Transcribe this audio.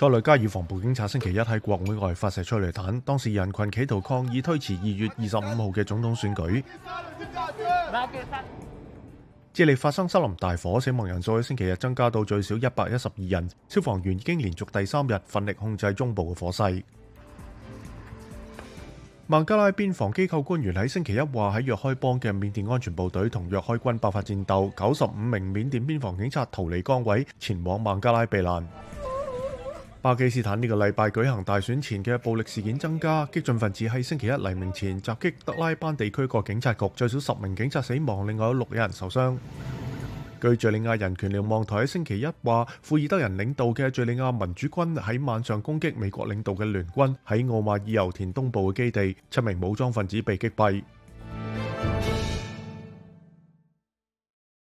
塞内加尔防暴警察星期一喺国会外发射催泪弹，当时人群企图抗议，推迟二月二十五号嘅总统选举。智利发生森林大火，死亡人数喺星期日增加到最少一百一十二人，消防员已经连续第三日奋力控制中部嘅火势。孟加拉边防机构官员喺星期一话，喺若开邦嘅缅甸安全部队同若开军爆发战斗，九十五名缅甸边防警察逃离岗位，前往孟加拉避难。巴基斯坦呢个礼拜举行大选前嘅暴力事件增加，激进分子喺星期一黎明前袭击德拉班地区个警察局，最少十名警察死亡，另外有六人受伤。据叙利亚人权瞭望台喺星期一话，库尔德人领导嘅叙利亚民主军喺晚上攻击美国领导嘅联军喺奥马尔油田东部嘅基地，七名武装分子被击毙。